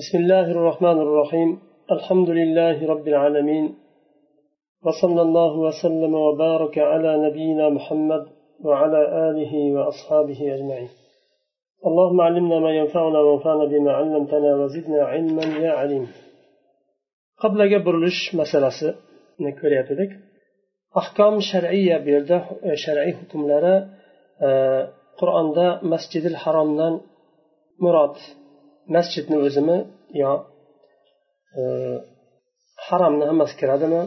بسم الله الرحمن الرحيم. الحمد لله رب العالمين. وصلى الله وسلم وبارك على نبينا محمد وعلى آله وأصحابه أجمعين. اللهم علمنا ما ينفعنا وانفعنا بما علمتنا وزدنا علما يا عليم. قبل burilish masalasini ko'ryaptik ahkom shar'iya bu yerda shar'iy hukmlari qur'onda masjidil haromdan murod masjidni o'zimi yo e, haromni hammasi kiradimi?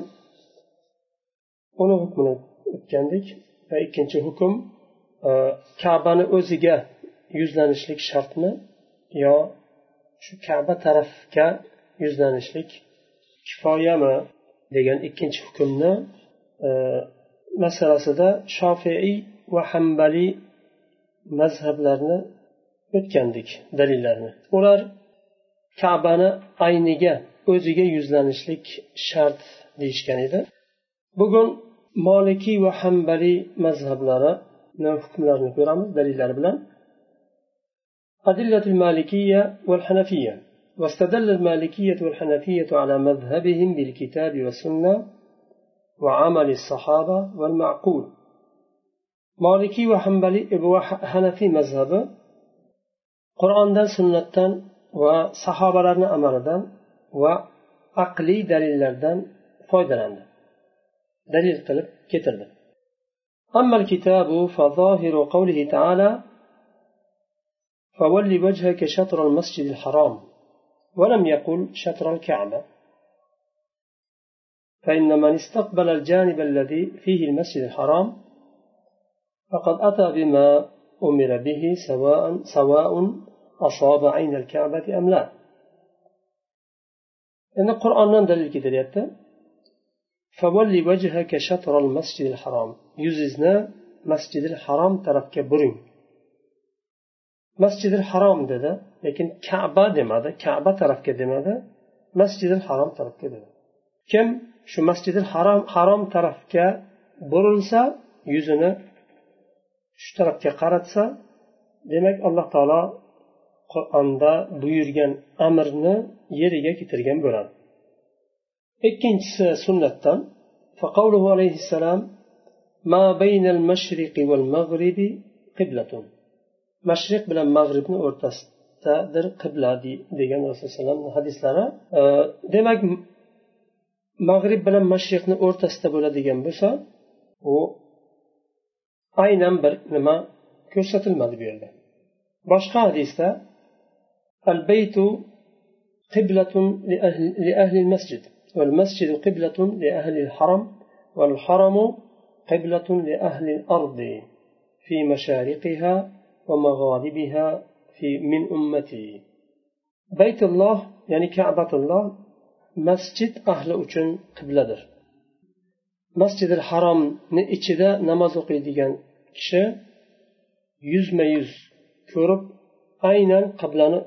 Uni hukmini o'tgandik va ikkinchi hukm e, kabani o'ziga yuzlanishlik shartmi yo shu kaba tarafga yuzlanishlik kifoyami degan ikkinchi hukmni e, masalasida shofiiy va hambaliy mazhablarni o'tgandik dalillarni ular kabani ayniga o'ziga yuzlanishlik shart deyishgan edi bugun molikiy va hambaliy mazhablarini hukmlarini ko'ramiz dalillari bilan أدلة المالكية والحنفية واستدل المالكية والحنفية على مذهبهم بالكتاب والسنة وعمل الصحابة والمعقول مالكي وحنبلي وحنفي مذهبه qur'ondan sunnatdan va sahobalarni amalidan va aqliy dalillardan foydalandi. Dalil qilib keltirdi. أما الكتاب فظاهر قوله تعالى فول وجهك شطر المسجد الحرام ولم يقل شطر الكعبة فإن من استقبل الجانب الذي فيه المسجد الحرام فقد أتى بما أمر به سواء سواء أصاب عين الكعبة أم لا إن القرآن دليل كده فولي وجهك شطر المسجد الحرام يززنا مسجد الحرام ترفك برين مسجد الحرام dedi lekin kaba demadi kaba tarafga demadi masjidil harom tarafga dedi kim shu masjidil harom harom tarafga burilsa yuzini shu tarafga qaratsa demak alloh taolo qur'onda buyurgan amrni yeriga keltirgan bo'ladi ikkinchisi sunnatdan فقوله عليه السلام ما بين المشرق والمغرب قبلة مشرق bilan mag'ribni o'rtasidadir qibla degan rasululloh alayhi hadislari demak mag'rib bilan mashriqni o'rtasida bo'ladigan bo'lsa u aynan bir nima ko'rsatilmadi bu yerda boshqa hadisda البيت قبلة لأهل, لأهل المسجد والمسجد قبلة لأهل الحرم والحرم قبلة لأهل الأرض في مشارقها ومغاربها في من أمتي. بيت الله يعني كعبة الله مسجد أهل أجن قبلة. مسجد الحرم ichida namoz o'qiydigan kishi yuzma yuz ko'rib aynan qiblani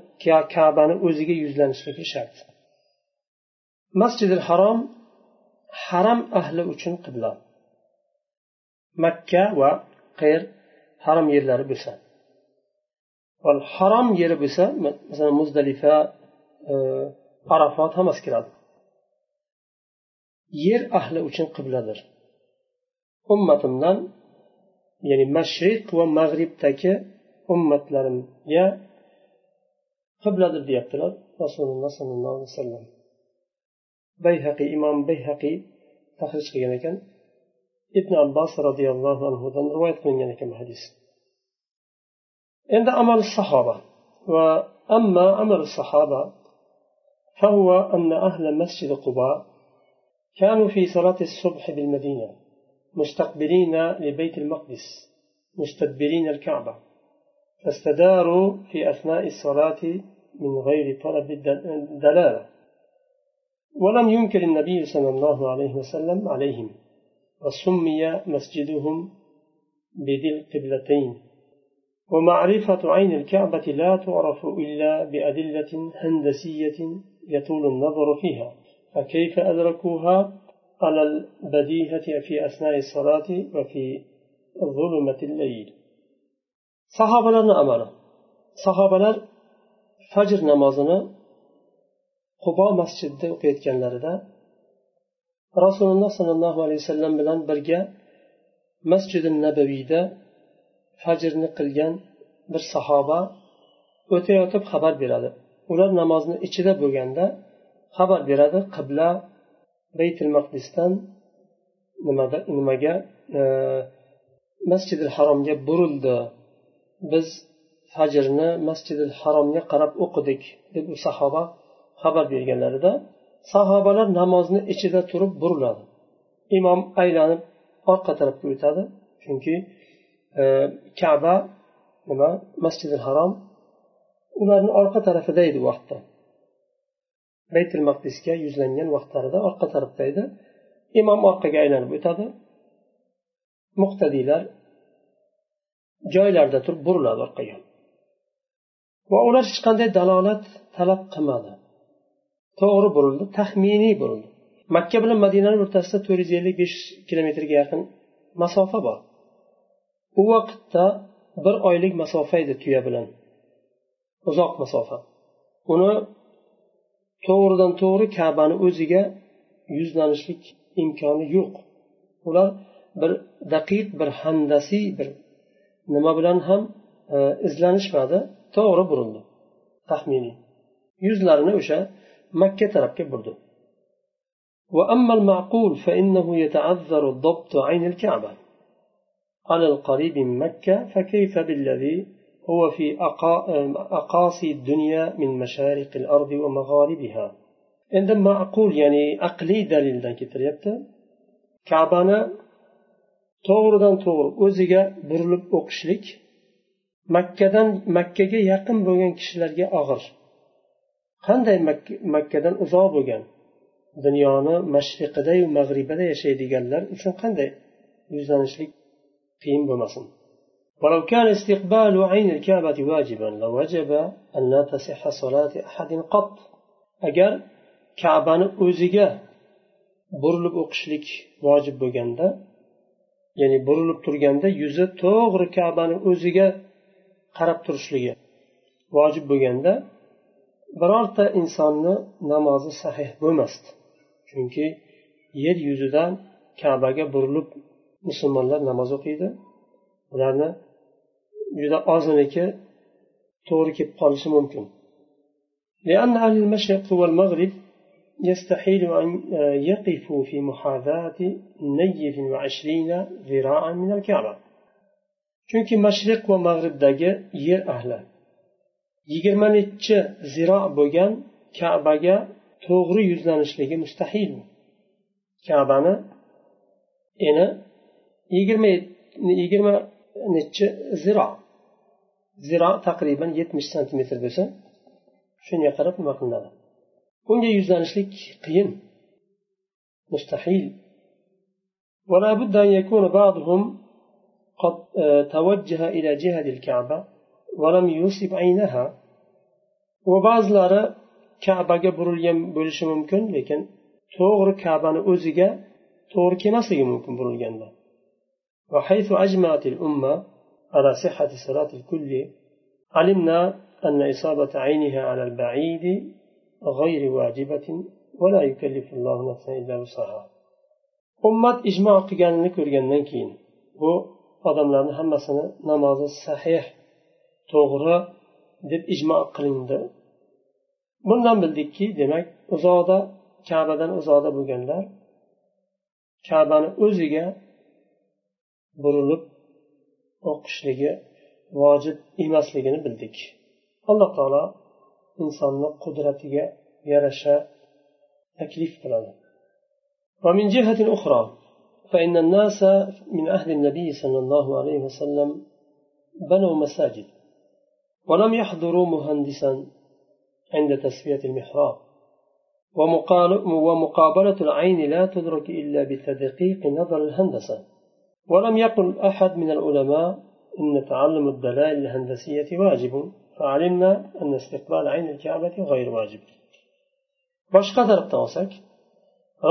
kabani o'ziga yuzlanishligi shart. Masjidil harom haram ahli uchun qibla. Makka va qayr harom yerlari bo'lsa. Harom yeri bo'lsa masalan muzdalifa e, arafot hammasi kiradi. Yer ahli uchun qibladir. Ummatimdan ya'ni mashriq va mag'ribdagi ummatlarimga qibladir deyaptilar rasululloh sollallohu alayhi vasallam bayhaqiy imom bayhaqiy tahrij qilgan ekan ibn abbos roziyallohu anhudan rivoyat qilingan ekan bu hadis endi amal sahoba va أما عمل الصحابة فهو أن أهل مسجد قباء كانوا في صلاة الصبح بالمدينة مستقبلين لبيت المقدس مستدبرين الكعبة فاستداروا في أثناء الصلاة من غير طلب الدلالة. ولم ينكر النبي صلى الله عليه وسلم عليهم وسمي مسجدهم بذي القبلتين. ومعرفة عين الكعبة لا تعرف إلا بأدلة هندسية يطول النظر فيها. فكيف أدركوها؟ على البديهة في أثناء الصلاة وفي ظلمة الليل. sahobalarni amali. Sahobalar fajr namozini qubo masjidida o'qiyotganlarida rasululloh sollallohu alayhi vasallam bilan birga masjidi nabaviyda fajrni qilgan bir sahoba o'tayotib xabar beradi. Ular namozni ichida bo'lganda xabar beradi qibla baytil maqdisdan nimada nimaga e, masjidil haromga burildi. Biz fajrni masjidil haromga qarab o'qidik deb u sahoba xabar berganlarida sahobalar namozni ichida turib buriladi. Imom aylanib orqa tarafga o'tadi chunki e, kaba nima masjidil harom ularni orqa tarafida edi u vaqtda. Baytul maqdisga yuzlangan vaqtlarida orqa tarafda edi. Imom orqaga aylanib o'tadi. Muqtadiylar joylarida turib buriladi orqaga va ular hech qanday dalolat talab qilmadi. To'g'ri burildi taxminiy burildi. Makka bilan madinani o'rtasida to'rt yuz ellik besh kilometrga yaqin masofa bor. U vaqtda bir oylik masofa edi tuya bilan. Uzoq masofa. Uni to'g'ridan to'g'ri kabani o'ziga yuzlanishlik imkoni yo'q. Ular bir daqiq bir handasiy bir nima bilan ham izlanishmadi. To'g'ri burildi taxminiy. Yuzlarini o'sha makka tarafga burdi. وأما المعقول فإنه يتعذر الضبط عين الكعبة على القريب من مكة فكيف بالذي هو في أقاصي الدنيا من مشارق الأرض ومغاربها عندما أقول يعني أقلي دليل ذلك كعبنا to'g'ridan to'g'ri o'ziga burilib o'qishlik makkadan makkaga yaqin bo'lgan kishilarga og'ir qanday makkadan uzoq bo'lgan dunyoni mashriqidayu mag'ribida yashaydiganlar uchun qanday yuzlanishlik qiyin bo'lmasin ولو كان استقبال عين الكعبة واجبا لوجب أن لا تصح صلاة أحد قط أجر kabani o'ziga burilib o'qishlik vojib bo'lganda ya'ni burilib turganda yuzi to'g'ri kabani o'ziga qarab turishligi vojib bo'lganda birorta insonni namozi sahih bo'lmasdi chunki yer yuzidan kabaga burilib musulmonlar namoz o'qiydi ularni juda ozuniki to'g'ri kelib qolishi mumkin لأن أهل المشرق والمغرب يستحيل أن يقفوا في محاذاة نيف وعشرين ذراعا من الكعبة chunki mashriq va mag'ribdagi yer ahli yigirma nechi ziro bo'lgan kabaga to'g'ri yuzlanishligi mustahil kabani eni yigirma yigirma nechi ziro ziro taqriban yetmish santimetr bo'lsa shunga qarab nima qilinadi bunga yuzlanishlik qiyin mustahil ولا بد أن يكون بعضهم قد توجه إلى جهة الكعبة ولم يصب عينها وبعضلari kabaga burilgan bo'lishi mumkin lekin to'g'ri kabani o'ziga to'g'ri kelmasligi mumkin burilganda وحيث أجمعت الأمة على صحة صلاة الكل علمنا أن إصابة عينها على البعيد غير واجبة ولا يكلف الله نفسا إلا وسعها ummat ijmo qilganini ko'rgandan keyin bu odamlarni hammasini namozi sahih to'g'ri deb ijmo qilindi bundan bildikki demak uzoqda kabadan uzoqda bo'lganlar kabani o'ziga burilib o'qishligi vojib emasligini bildik alloh taolo insonni qudratiga yarasha taklif qiladi. ومن جهة أخرى فإن الناس من أهل النبي صلى الله عليه وسلم بنوا مساجد ولم يحضروا مهندسا عند تسوية المحراب ومقابلة العين لا تدرك إلا بتدقيق نظر الهندسة ولم يقل أحد من العلماء إن تعلم الدلائل الهندسية واجب فعلمنا أن استقبال عين الكعبة غير واجب boshqa tarafdan olsak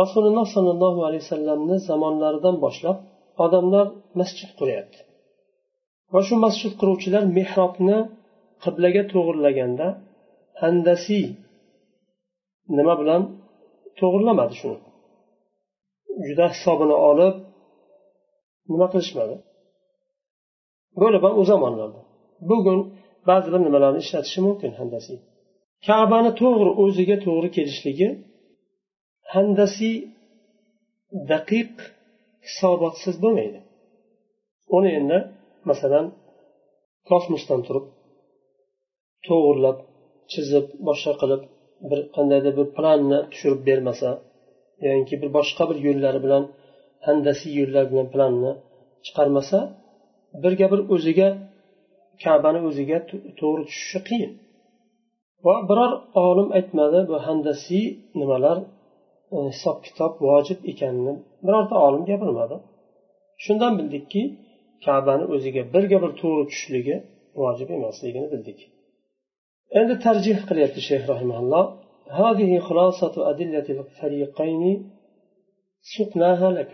rasululloh sollallohu alayhi vasallamni zamonlaridan boshlab odamlar masjid quryapti va shu masjid quruvchilar mehrobni qiblaga to'g'irlaganda handasiy nima bilan to'g'irlamadi shuni juda hisobini olib nima qilishmadi bo'lib ham u zamonlarda bugun ba'zilar nimalarni ishlatishi mumkin handasiy. Kabani to'g'ri o'ziga to'g'ri kelishligi handasiy daqiq hisobotsiz bo'lmaydi. Uni endi masalan kosmosdan turib to'g'irlab chizib boshqa qilib bir qandaydir bir planni tushirib bermasa yoki bir boshqa bir yo'llari bilan handasiy yo'llar bilan planni chiqarmasa birga bir o'ziga kabani o'ziga to'g'ri tushishi qiyin va biror olim aytmadi bu handasiy nimalar e, hisob kitob vojib ekanini birorta olim gapirmadi shundan bildikki kabani o'ziga birga bir to'g'ri tushishligi vojib emasligini bildik endi tarjih qilyapti shayx rahimalloh هذه خلاصة أدلة الفريقين سقناها لك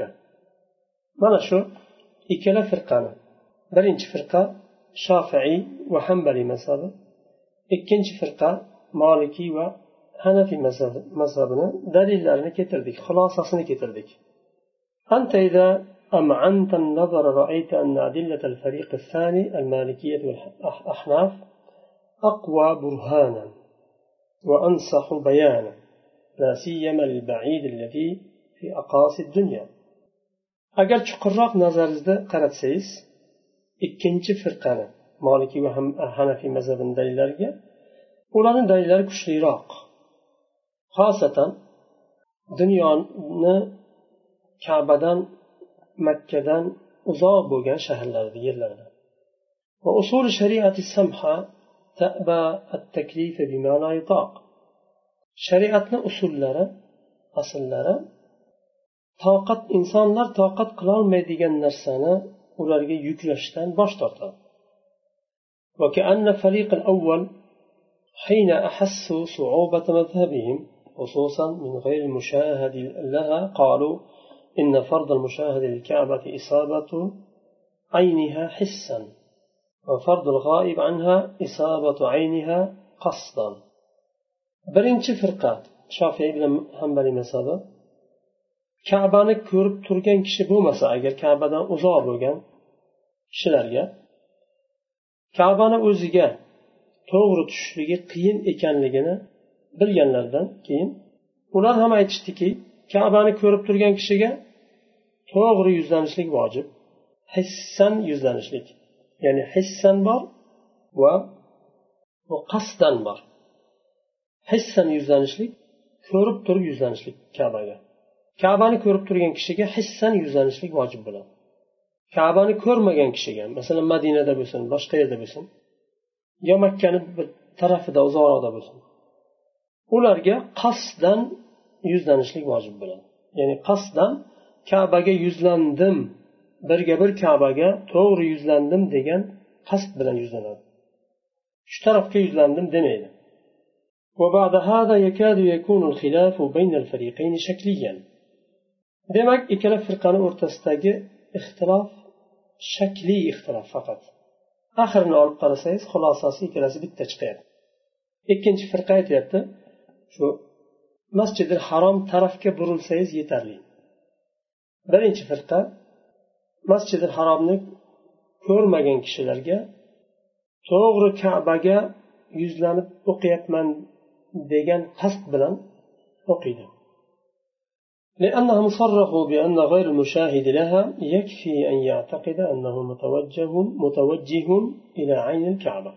mana shu ikkala firqani birinchi firqa shofiiy va hambaliy mazhabi ikkinchi firqa molikiy va hanafiy mazhabini dalillarini keltirdik xulosasini keltirdik أنت إذا أمعنت النظر رأيت أن أدلة الفريق الثاني المالكية والأحناف أقوى برهانا وأنصح بيانا لا سيما للبعيد الذي في أقاصي الدنيا agar chuqurroq nazaringizda qaratsangiz ikkinchi firqani moliki va hanafiy mazhabini dalillariga ularni dalillari kuchliroq. Xosatan dunyoni kabadan makkadan uzoq bo'lgan shaharlarda yerlarda va usul shariati samha taba at taklifi bimana shariatni usullari asllari toqat insonlar toqat qilolmaydigan narsani ularga yuklashdan bosh tortadi. وكأن الفريق الأول حين أحسوا صعوبة مذهبهم خصوصا من غير المشاهد لها قالوا إن فرض المشاهد للكعبة إصابة عينها حسا وفرض الغائب عنها إصابة عينها قصدا birinchi firqa shofiy bilan hambaliy mazhabi. Kabani ko'rib turgan kishi bo'lmasa agar kabadan uzoq bo'lgan kishilarga kabani o'ziga to'g'ri tushishligi qiyin ekanligini bilganlaridan keyin ular ham aytishdiki kabani ko'rib turgan kishiga to'g'ri yuzlanishlik vojib hissan yuzlanishlik. Ya'ni hissan bor va qasdan bor. Hissan yuzlanishlik ko'rib turib yuzlanishlik kabaga. kabani ko'rib turgan kishiga hissan yuzlanishlik vojib bo'ladi kabani ko'rmagan kishiga masalan madinada bo'lsin boshqa yerda bo'lsin yo makkani bir tarafida uzoqroqda bo'lsin ularga qasddan yuzlanishlik vojib bo'ladi ya'ni qasddan kabaga yuzlandim birga bir kabaga to'g'ri yuzlandim degan qasd bilan yuzlanadi shu tarafga yuzlandim demaydi وبعد هذا يكاد يكون الخلاف بين الفريقين شكليا Demak ikkala firqani o'rtasidagi ixtilof shakliy ixtilof faqat. Oxirini olib qarasangiz xulosasi ikkalasi bitta chiqyapti ikkinchi firqa aytyapti shu masjidi harom tarafga burilsangiz yetarli. Birinchi firqa masjidi haromni ko'rmagan kishilarga to'g'ri kabaga yuzlanib o'qiyapman degan qasd bilan o'qiydi. لأنهم صرحوا بأن غير المشاهد لها يكفي أن يعتقد أنه متوجه متوجه إلى عين الكعبة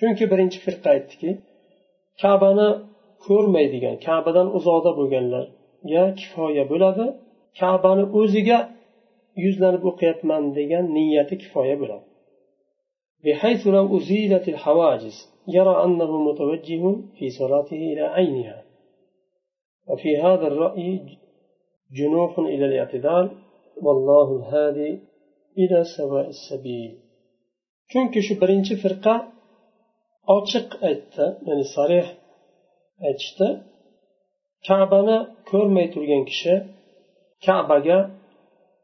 chunki birinchi firqa aytdiki kabani ko'rmaydigan kabadan uzoqda bo'lganlarga kifoya bo'ladi kabani o'ziga yuzlanib o'qiyapman degan niyati kifoya bo'ladi بحيث لو أزيلت الحواجز يرى أنه متوجه في صلاته إلى عينها وفي هذا الرأي جنوح إلى الاعتدال والله الهادي إلى سواء السبيل chunki shu birinchi firqa ochiq aytdi ya'ni sarih aytishdi kabani ko'rmay turgan kishi kabaga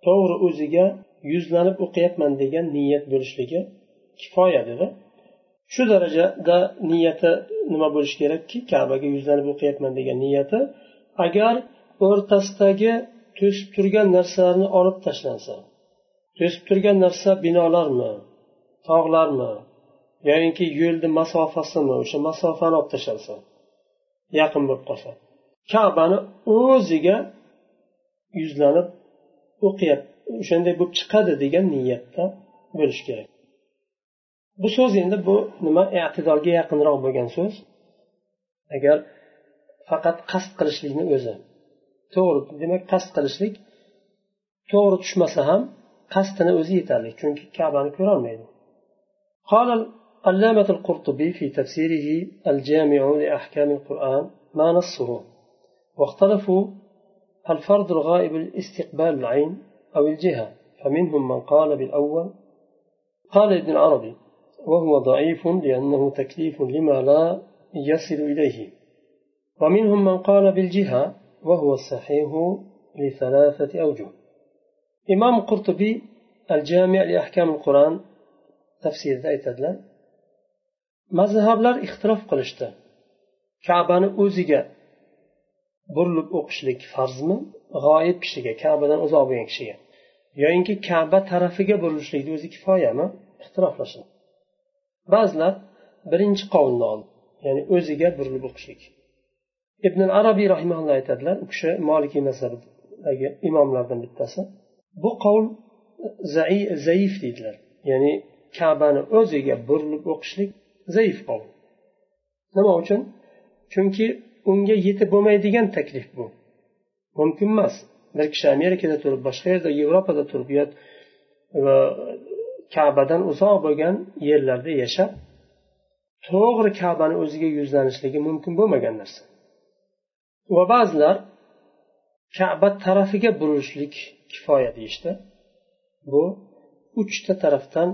to'g'ri o'ziga yuzlanib o'qiyapman degan niyat bo'lishligi kifoya dedi shu darajada niyati nima bo'lishi kerakki kabaga yuzlanib o'qiyapman degan niyati agar o'rtasidagi to'sib turgan narsalarni olib tashlansa to'sib turgan narsa binolarmi tog'larmi yoyinki yo'lni masofasimi o'sha masofani olib tashlasa yaqin bo'lib qolsa kabani o'ziga yuzlanib o'qiyap o'shanday bo'lib chiqadi degan niyatda bo'lishi kerak. Bu so'z endi bu nima e'tidorga yaqinroq bo'lgan so'z. Agar faqat qasd qilishlikni o'zi. To'g'ri demak qasd qilishlik to'g'ri tushmasa ham qasdini o'zi yetarli chunki kabani ko'rolmaydi. قال العلامة القرطبي في تفسيره الجامع لأحكام القرآن ما نصه واختلفوا هل فرض الغائب الاستقبال العين أو الجهة فمنهم من قال بالأول قال ابن العربي وهو ضعيف لأنه تكليف لما لا يصل إليه ومنهم من قال بالجهة وهو الصحيح لثلاثة أوجه إمام قرطبي الجامع لأحكام القرآن تفسير aytadilar mazhablar ixtirof qilishdi kabani o'ziga burilib o'qishlik farzmi g'oyib kishiga kabadan uzoq bo'lgan kishiga yoyinki kaba tarafiga burilishlikni o'zi kifoyami ixtiroflashdi ba'zilar birinchi qovulni oldi ya'ni o'ziga burilib o'qishlik ibn arabiy rahimalloh aytadilar u kishi moliki mazhabidagi imomlardan bittasi. Bu qavl zaif deydilar. Ya'ni kabani o'ziga burilib o'qishlik zaif qavl nima uchun? Chunki unga yetib bo'lmaydigan taklif bu. Mumkin emas. Bir kishi amerikada turib boshqa yerda yevropada turib va kabadan uzoq bo'lgan yerlarda yashab to'g'ri kabani o'ziga yuzlanishligi mumkin bo'lmagan narsa. va ba'zilar kaba tarafiga burilishlik kifoya deyishdi bu uchta tarafdan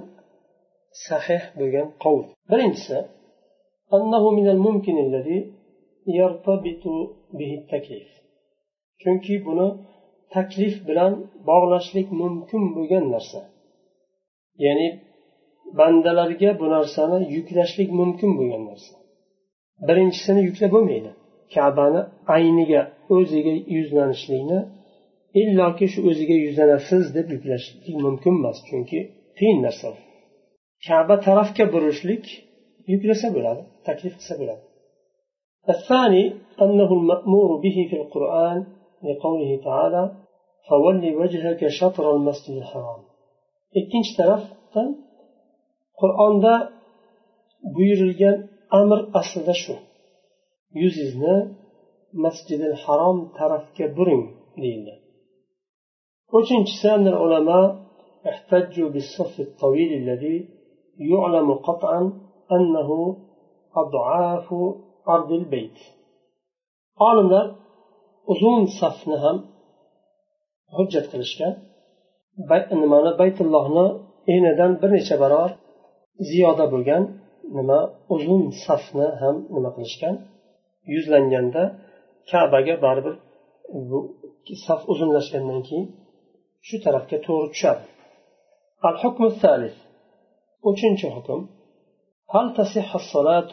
sahih bo'lgan qovul birinchisi أنه من الممكن الذي يرتبط به التكليف chunki buni taklif bilan bog'lashlik mumkin bo'lgan narsa ya'ni bandalarga bu narsani yuklashlik mumkin bo'lgan narsa birinchisini yuklab bo'lmaydi kabani ayniga o'ziga yuzlanishlikni illoki shu o'ziga yuzlanasiz deb yuklashlik mumkin emas chunki qiyin narsa kaba tarafga burishlik yuklasa bo'ladi taklif qilsa bo'ladi الثاني أنه المأمور به في القرآن لقوله تعالى فول وجهك شطر المسجد الحرام ikkinchi tarafdan qur'onda buyurilgan amr aslida shu yuzingizni masjidil harom tarafga buring deyildi uchinchisi ulamo احتجوا بالصف الطويل الذي يعلم قطعا أنه أضعاف أرض البيت olimlar uzun safni ham hujjat qilishgan nimani baytullohni enidan bir necha barobar ziyoda bo'lgan nima uzun safni ham nima qilishgan yuzlanganda kabaga baribir bu saf uzunlashgandan keyin shu tarafga to'g'ri tushadi al hukm uchinchi hukm هل تصح الصلاة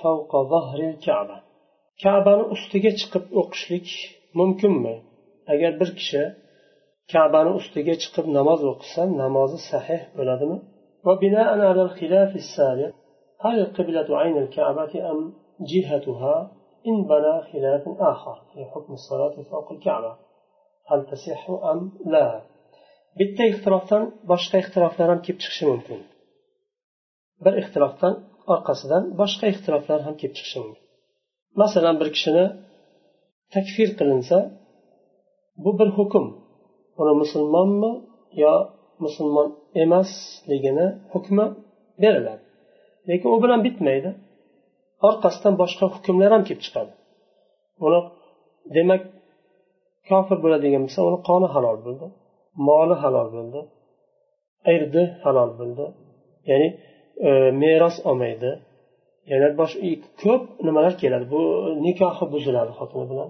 فوق ظهر الكعبة kabani ustiga chiqib o'qishlik mumkinmi agar bir kishi kabani ustiga chiqib namoz o'qisa namozi sahih bo'ladimi وبناء على الخلاف السابق هل القبلة عين الكعبة أم جهتها إن بنى خلاف آخر في حكم الصلاة فوق الكعبة هل تصح أم لا bitta ixtirofdan boshqa ixtiroflar ham kelib chiqishi mumkin bir ixtirofdan orqasidan boshqa ixtiroflar ham kelib chiqishi mumkin masalan bir kishini takfir qilinsa bu bir hukm uni musulmonmi yo musulmon emasligini hukmi beriladi lekin u bilan bitmaydi Orqasidan boshqa hukmlar ham kelib chiqadi. Uni demak kofir bo'ladigan bo'lsa uni qoni halol bo'ldi moli halol bo'ldi irdi halol bo'ldi ya'ni e, meros olmaydi. Yana boshqa e, ko'p nimalar keladi? Bu nikohi buziladi xotini bilan.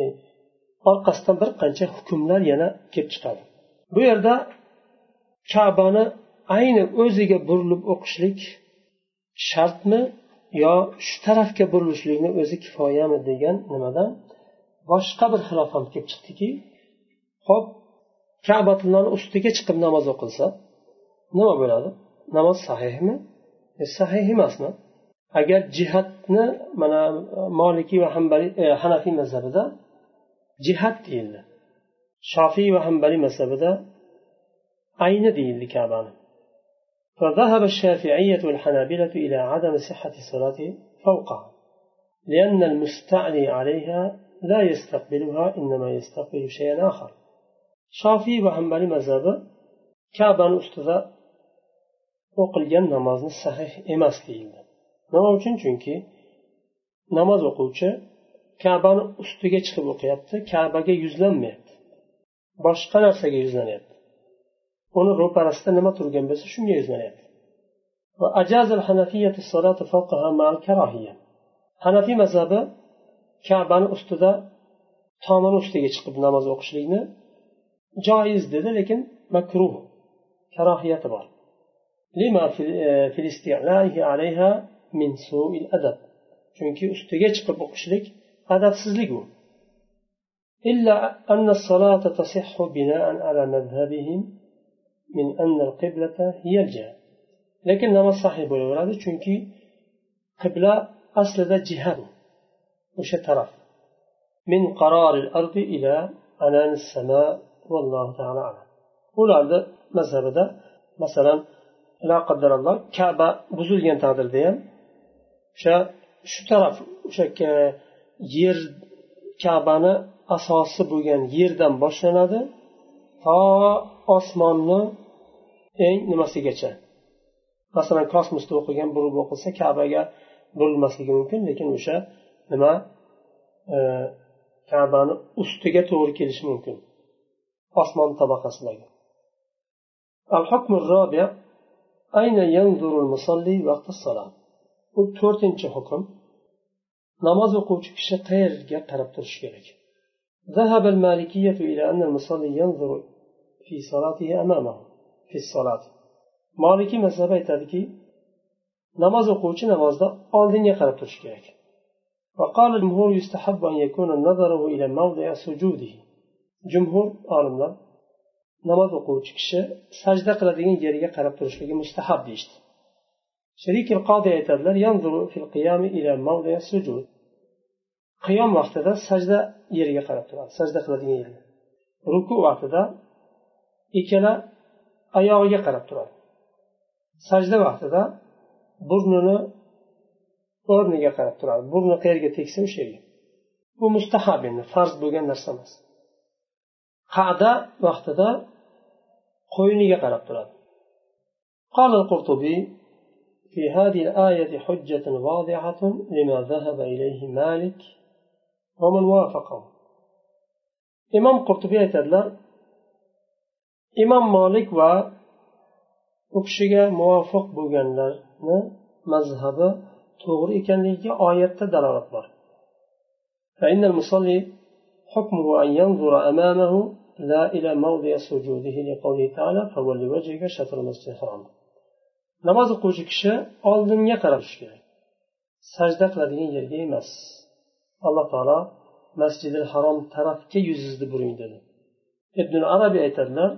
E, orqasidan bir qancha hukmlar yana kelib chiqadi. Bu yerda kabani ayni o'ziga burilib o'qishlik shartmi? Yo shu tarafga burilishlikni o'zi kifoyami degan nimadan boshqa bir xilof ham kelib chiqdiki ho'p kabatullohni ustiga chiqib namoz o'qilsa nima bo'ladi? Namoz sahihmi? E, sahih emasmi? Agar jihatni mana molikiy va hambali e, hanafiy mazhabida jihat deyildi shofiy va hambaliy mazhabida ayni deyildi kabani. فذهب الشافعية والحنابلة إلى عدم صحة الصلاة فوقها لأن المستعلي عليها لا يستقبلها إنما يستقبل شيئا آخر shofiy va hambaliy mazhabi kabani ustida o'qilgan namozni sahih emas deyildi nima uchun chunki namoz o'quvchi kabani ustiga chiqib o'qiyapti kabaga yuzlanmayapti boshqa narsaga yuzlanyapti uni ro'parasida nima turgan bo'lsa shunga yuzlanyapti hanafiy mazhabi kabani ustida tomini ustiga chiqib namoz o'qishlikni joiz dedi lekin makruh karohiyati bor chunki ustiga chiqib o'qishlik adabsizlik u إلا أن الصلاة تصح بناء على مذهبهم من أن القبلة هي الجهة لكن نما صحيح بولورادي چونكي قبلة أصل جهة وش طرف من قرار الأرض إلى عنان السماء والله تعالى أعلم ularni mazhabida masalan la qaddaralloh kaba buzilgan taqdirda ham o'sha shu taraf o'sha yer kabani asosi bo'lgan yerdan boshlanadi to osmonni eng nimasigacha masalan kosmosda o'qigan burib o'qilsa kabaga burilmasligi mumkin lekin o'sha nima e, kabani ustiga to'g'ri kelishi mumkin osmon tabaqasidagi الحكم الرابع أين ينظر المصلي وقت الصلاة bu to'rtinchi hukm namoz o'quvchi kishi qayerga qarab turishi kerak ذهب المالكية إلى أن المصلي ينظر في صلاته أمامه في الصلاة مالكي مذهب aytadiki namoz o'quvchi namozda oldinga qarab turishi kerak وقال الجمهور يستحب أن يكون نظره إلى موضع سجوده jumhur olimlar namoz o'quvchi kishi sajda qiladigan yeriga qarab turishligi mustahab deyishdi شريك القاضي aytadilar qiyom vaqtida sajda yeriga qarab turadi sajda qiladigan yeriga ruku vaqtida ikkala oyog'iga qarab turadi sajda vaqtida burnini o'rniga qarab turadi burni qayerga tegsa o'sha yerga bu mustahab endi farz bo'lgan narsa emas qada vaqtida qo'yniga qarab turadi قال القرطبي في هذه الآية حجة واضحة لما ذهب إليه مالك ومن وافقه imom qurtubiy aytadilar imom molik va u kishiga muvofiq bo'lganlarni mazhabi to'g'ri ekanligiga oyatda dalolat bor فإن المصلي حكمه أن ينظر أمامه لا إلى موضع سجوده لقوله تعالى فول وجهك شطر المسجد الحرام namoz o'quvchi kishi oldinga qarashi kerak sajda qiladigan yerga emas alloh taolo masjidi harom tarafga yuzingizni buring dedi ibn arabiy aytadilar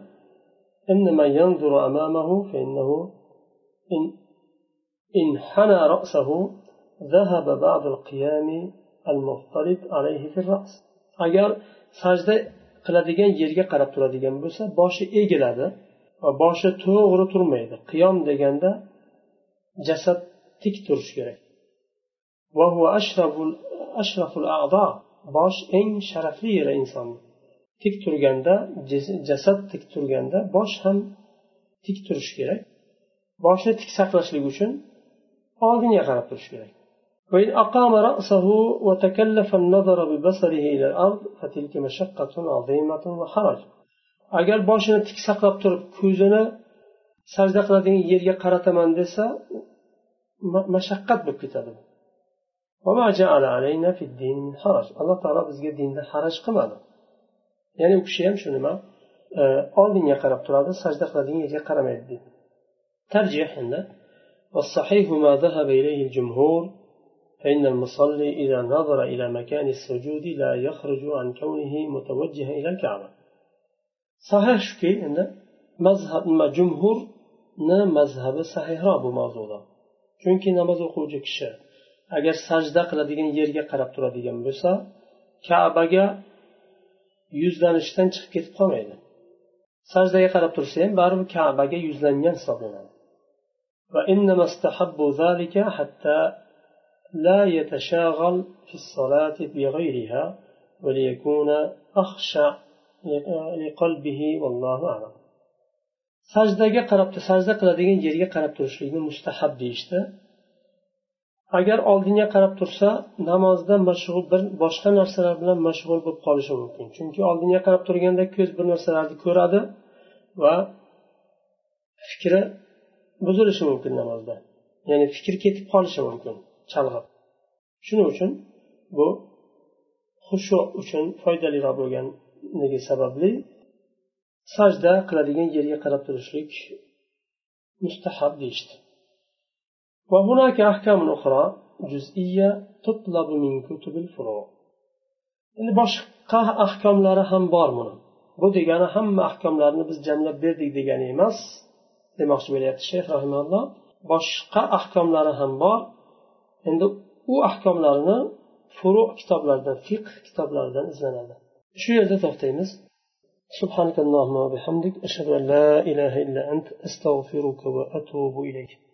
إنما ينظر أمامه فإنه إن إن حنى رأسه ذهب بعض القيام المفترض عليه في الرأس agar sajda qiladigan yerga qarab turadigan bo'lsa boshi egiladi va boshi to'g'ri turmaydi qiyom deganda jasad tik turishi kerak bosh eng sharafli yeri insonni tik turganda jasad tik turganda bosh ham tik turishi kerak boshni tik saqlashlik uchun oldinga qarab turish kerak وإن أقام رأسه وتكلف النظر ببصره إلى الأرض فتلك مشقة عظيمة وحرج agar boshini tik saqlab turib ko'zini sajda qiladigan yerga qarataman desa mashaqqat bo'lib ketadi alloh taolo bizga dinda haraj qilmadi ya'ni u kishi ham shu nima oldinga qarab turadi sajda qiladigan yerga qaramaydi deydi tarjih endi والصحيح ما ذهب إليه الجمهور فإن المصلي إذا نظر إلى مكان السجود لا يخرج عن كونه متوجها إلى الكعبة صحيح شكي أن مذهب ما جمهور mazhabi sahihroq bu mavzuda chunki namoz o'quvchi kishi agar sajda qiladigan yerga qarab turadigan bo'lsa kabaga yuzlanishdan chiqib ketib qolmaydi sajdaga qarab tursa ham baribir kabaga yuzlangan hisoblanadi وإنما استحبوا ذلك حتى لا يتشاغل في الصلاة بغيرها وليكون أخشع لقلبه والله أعلم sajdaga qarab sajda qiladigan yerga qarab turishlikni mustahab deyishdi Agar oldinga qarab tursa namozda mashg'ul bir boshqa narsalar bilan mashg'ul bo'lib qolishi mumkin. Chunki oldinga qarab turganda ko'z bir narsalarni ko'radi va fikri buzilishi mumkin namozda. Ya'ni fikr ketib qolishi mumkin chalg'ib. Shuning uchun bu xushu uchun foydaliroq bo'lganligi sababli sajda qiladigan yerga qarab turishlik mustahab deyishdi. وهناك أحكام أخرى جزئية تطلب من كتب الفروع endi boshqa ahkomlari ham bor buni bu degani hamma ahkomlarni biz jamlab berdik degani emas demoqchi bo'lyapti shayx rahimalloh boshqa ahkomlari ham bor endi u ahkomlarni furu kitoblaridan fiqh kitoblaridan izlanadi shu yerda to'xtaymiz سبحانك اللهم وبحمدك أشهد أن لا إله إلا أنت أستغفرك وأتوب إليك